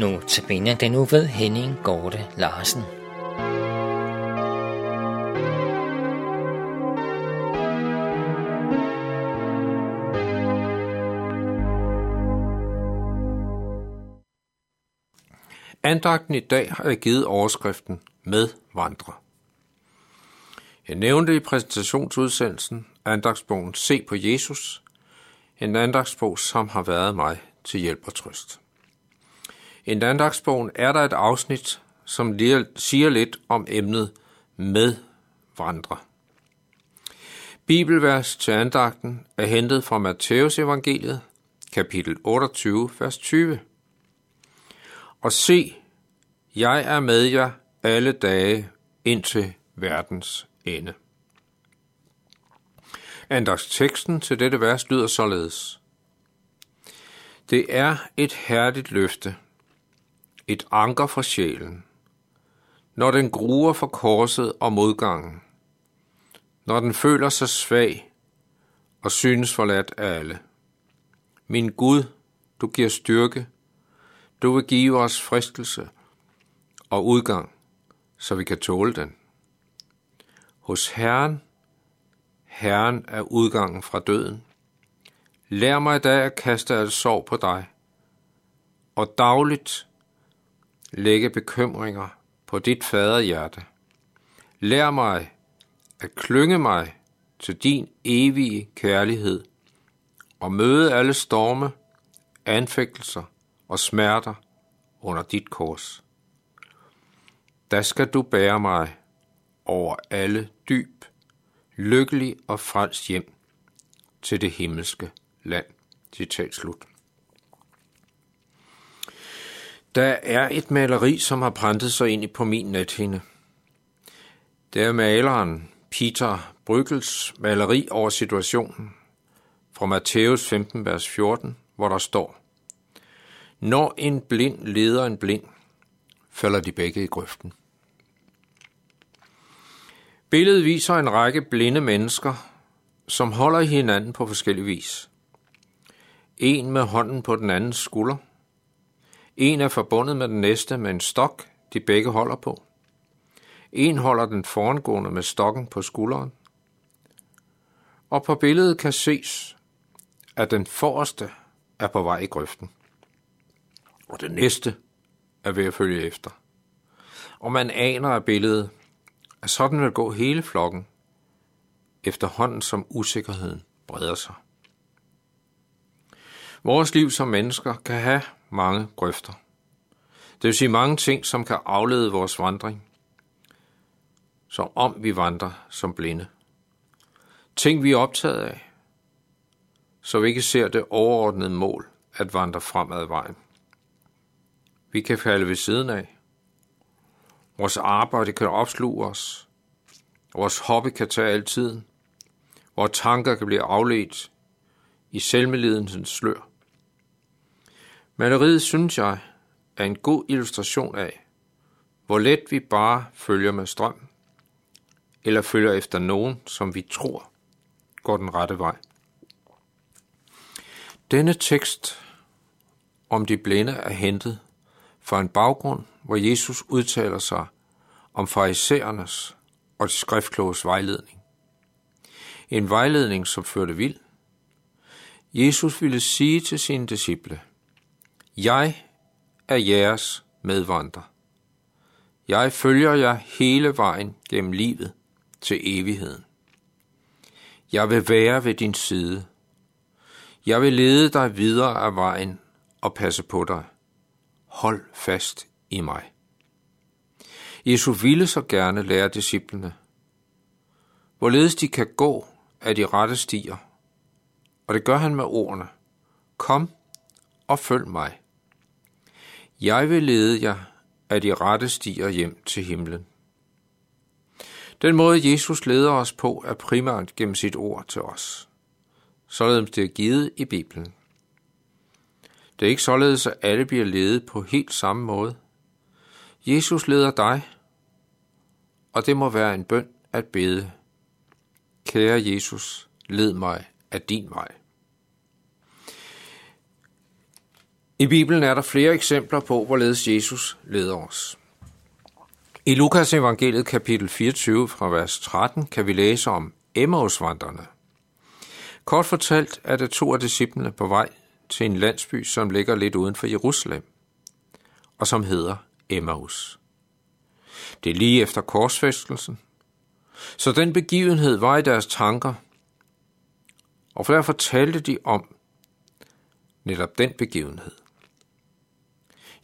Nu tabiner den nu ved Henning Gorte Larsen. Andagten i dag har jeg givet overskriften med vandre. Jeg nævnte i præsentationsudsendelsen andagsbogen Se på Jesus, en andagsbog, som har været mig til hjælp og trøst. I andagsbogen er der et afsnit, som siger lidt om emnet med vandre. Bibelvers til andagten er hentet fra Matteus evangeliet, kapitel 28, vers 20. Og se, jeg er med jer alle dage indtil verdens ende. Andagsteksten til dette vers lyder således. Det er et herligt løfte, et anker for sjælen, når den gruer for korset og modgangen, når den føler sig svag og synes forladt af alle. Min Gud, du giver styrke, du vil give os fristelse og udgang, så vi kan tåle den. Hos Herren, Herren er udgangen fra døden. Lær mig i dag at kaste alt sorg på dig, og dagligt lægge bekymringer på dit faderhjerte. Lær mig at klynge mig til din evige kærlighed og møde alle storme, anfægtelser og smerter under dit kors. Da skal du bære mig over alle dyb, lykkelig og frelst hjem til det himmelske land. Citat slut. Der er et maleri, som har printet sig ind på min nethinde. Det er maleren Peter Bryggels maleri over situationen fra Matthæus 15, vers 14, hvor der står, Når en blind leder en blind, falder de begge i grøften. Billedet viser en række blinde mennesker, som holder hinanden på forskellig vis. En med hånden på den andens skulder. En er forbundet med den næste med en stok, de begge holder på. En holder den forangående med stokken på skulderen. Og på billedet kan ses, at den forreste er på vej i grøften. Og den næste er ved at følge efter. Og man aner af billedet, at sådan vil gå hele flokken, efterhånden som usikkerheden breder sig. Vores liv som mennesker kan have mange grøfter. Det vil sige mange ting, som kan aflede vores vandring, som om vi vandrer som blinde. Ting, vi er optaget af, så vi ikke ser det overordnede mål at vandre fremad vejen. Vi kan falde ved siden af, Vores arbejde kan opsluge os. Vores hobby kan tage al tiden. Vores tanker kan blive afledt i selvmedlidelsens slør. Maleriet, synes jeg, er en god illustration af, hvor let vi bare følger med strøm, eller følger efter nogen, som vi tror går den rette vej. Denne tekst om de blinde er hentet fra en baggrund, hvor Jesus udtaler sig om farisæernes og de skriftkloges vejledning. En vejledning, som førte vild. Jesus ville sige til sine disciple, jeg er jeres medvandrer. Jeg følger jer hele vejen gennem livet til evigheden. Jeg vil være ved din side. Jeg vil lede dig videre af vejen og passe på dig. Hold fast i mig. Jesus ville så gerne lære disciplene, hvorledes de kan gå af de rette stier, og det gør han med ordene, Kom og følg mig. Jeg vil lede jer af de rette stier hjem til himlen. Den måde, Jesus leder os på, er primært gennem sit ord til os. Således det er givet i Bibelen. Det er ikke således, at alle bliver ledet på helt samme måde. Jesus leder dig, og det må være en bøn at bede. Kære Jesus, led mig af din vej. I Bibelen er der flere eksempler på, hvorledes Jesus leder os. I Lukas evangeliet kapitel 24 fra vers 13 kan vi læse om Emmausvandrene. Kort fortalt er det to af disciplene på vej til en landsby, som ligger lidt uden for Jerusalem, og som hedder Emmaus. Det er lige efter korsfæstelsen, så den begivenhed var i deres tanker, og for derfor talte de om netop den begivenhed.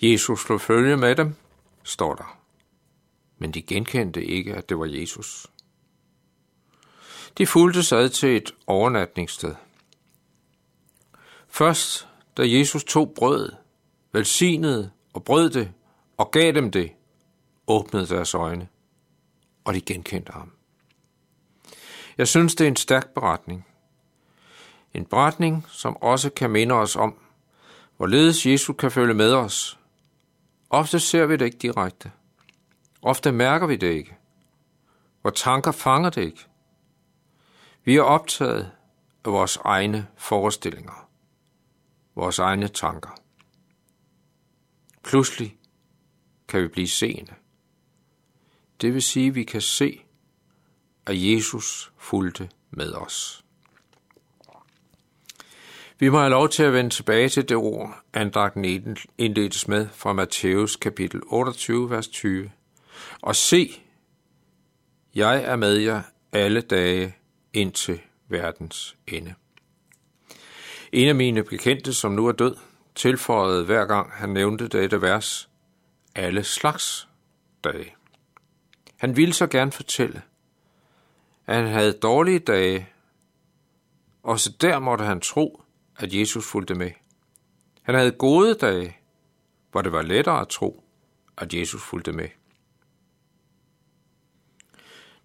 Jesus slog følge med dem, står der. Men de genkendte ikke, at det var Jesus. De fulgte sig til et overnatningssted. Først, da Jesus tog brød, velsignede og brød det og gav dem det, åbnede deres øjne, og de genkendte ham. Jeg synes, det er en stærk beretning. En beretning, som også kan minde os om, hvorledes Jesus kan følge med os. Ofte ser vi det ikke direkte. Ofte mærker vi det ikke. Vores tanker fanger det ikke. Vi er optaget af vores egne forestillinger, vores egne tanker. Pludselig kan vi blive seende. Det vil sige, at vi kan se, at Jesus fulgte med os. Vi må have lov til at vende tilbage til det ord, andragten indledes med fra Matthæus kapitel 28, vers 20. Og se, jeg er med jer alle dage indtil verdens ende. En af mine bekendte, som nu er død, tilføjede hver gang han nævnte dette vers, alle slags dage. Han ville så gerne fortælle, at han havde dårlige dage. og så der måtte han tro, at Jesus fulgte med. Han havde gode dage, hvor det var lettere at tro, at Jesus fulgte med.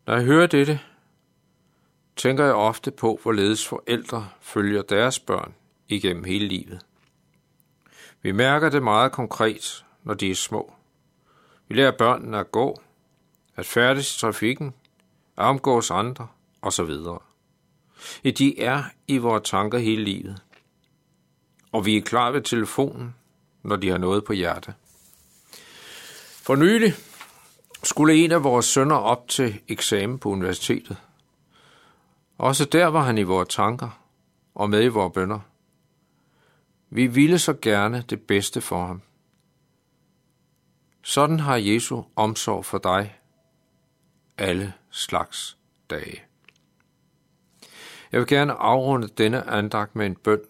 Når jeg hører dette, tænker jeg ofte på, hvorledes forældre følger deres børn igennem hele livet. Vi mærker det meget konkret, når de er små. Vi lærer børnene at gå, at færdes i trafikken, at omgås andre osv. I de er i vores tanker hele livet. Og vi er klar ved telefonen, når de har noget på hjerte. For nylig skulle en af vores sønner op til eksamen på universitetet. Også der var han i vores tanker og med i vores bønder. Vi ville så gerne det bedste for ham. Sådan har Jesu omsorg for dig alle slags dage. Jeg vil gerne afrunde denne andagt med en bøn,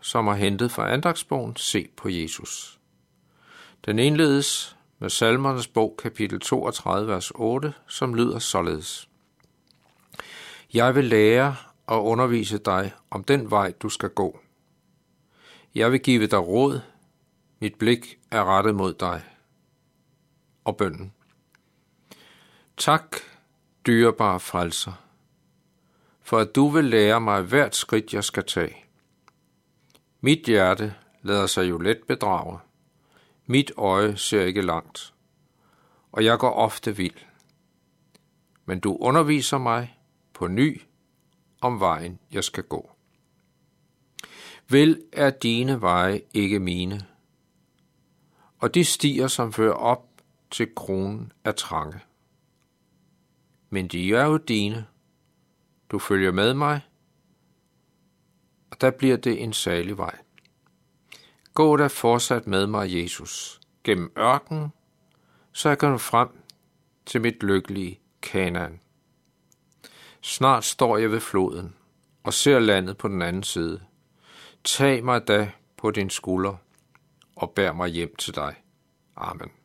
som er hentet fra andagsbogen Se på Jesus. Den indledes med Salmernes bog kapitel 32, vers 8, som lyder således. Jeg vil lære og undervise dig om den vej, du skal gå. Jeg vil give dig råd. Mit blik er rettet mod dig. Og bønden. Tak, dyrebare frelser, for at du vil lære mig hvert skridt, jeg skal tage. Mit hjerte lader sig jo let bedrage. Mit øje ser ikke langt, og jeg går ofte vild. Men du underviser mig på ny om vejen, jeg skal gå. Vel er dine veje ikke mine, og de stiger, som fører op til kronen, er trange. Men de er jo dine. Du følger med mig, og der bliver det en salig vej. Gå da fortsat med mig, Jesus, gennem ørkenen, så jeg kan nå frem til mit lykkelige Kanaan. Snart står jeg ved floden og ser landet på den anden side. Tag mig da på din skulder og bær mig hjem til dig. Amen.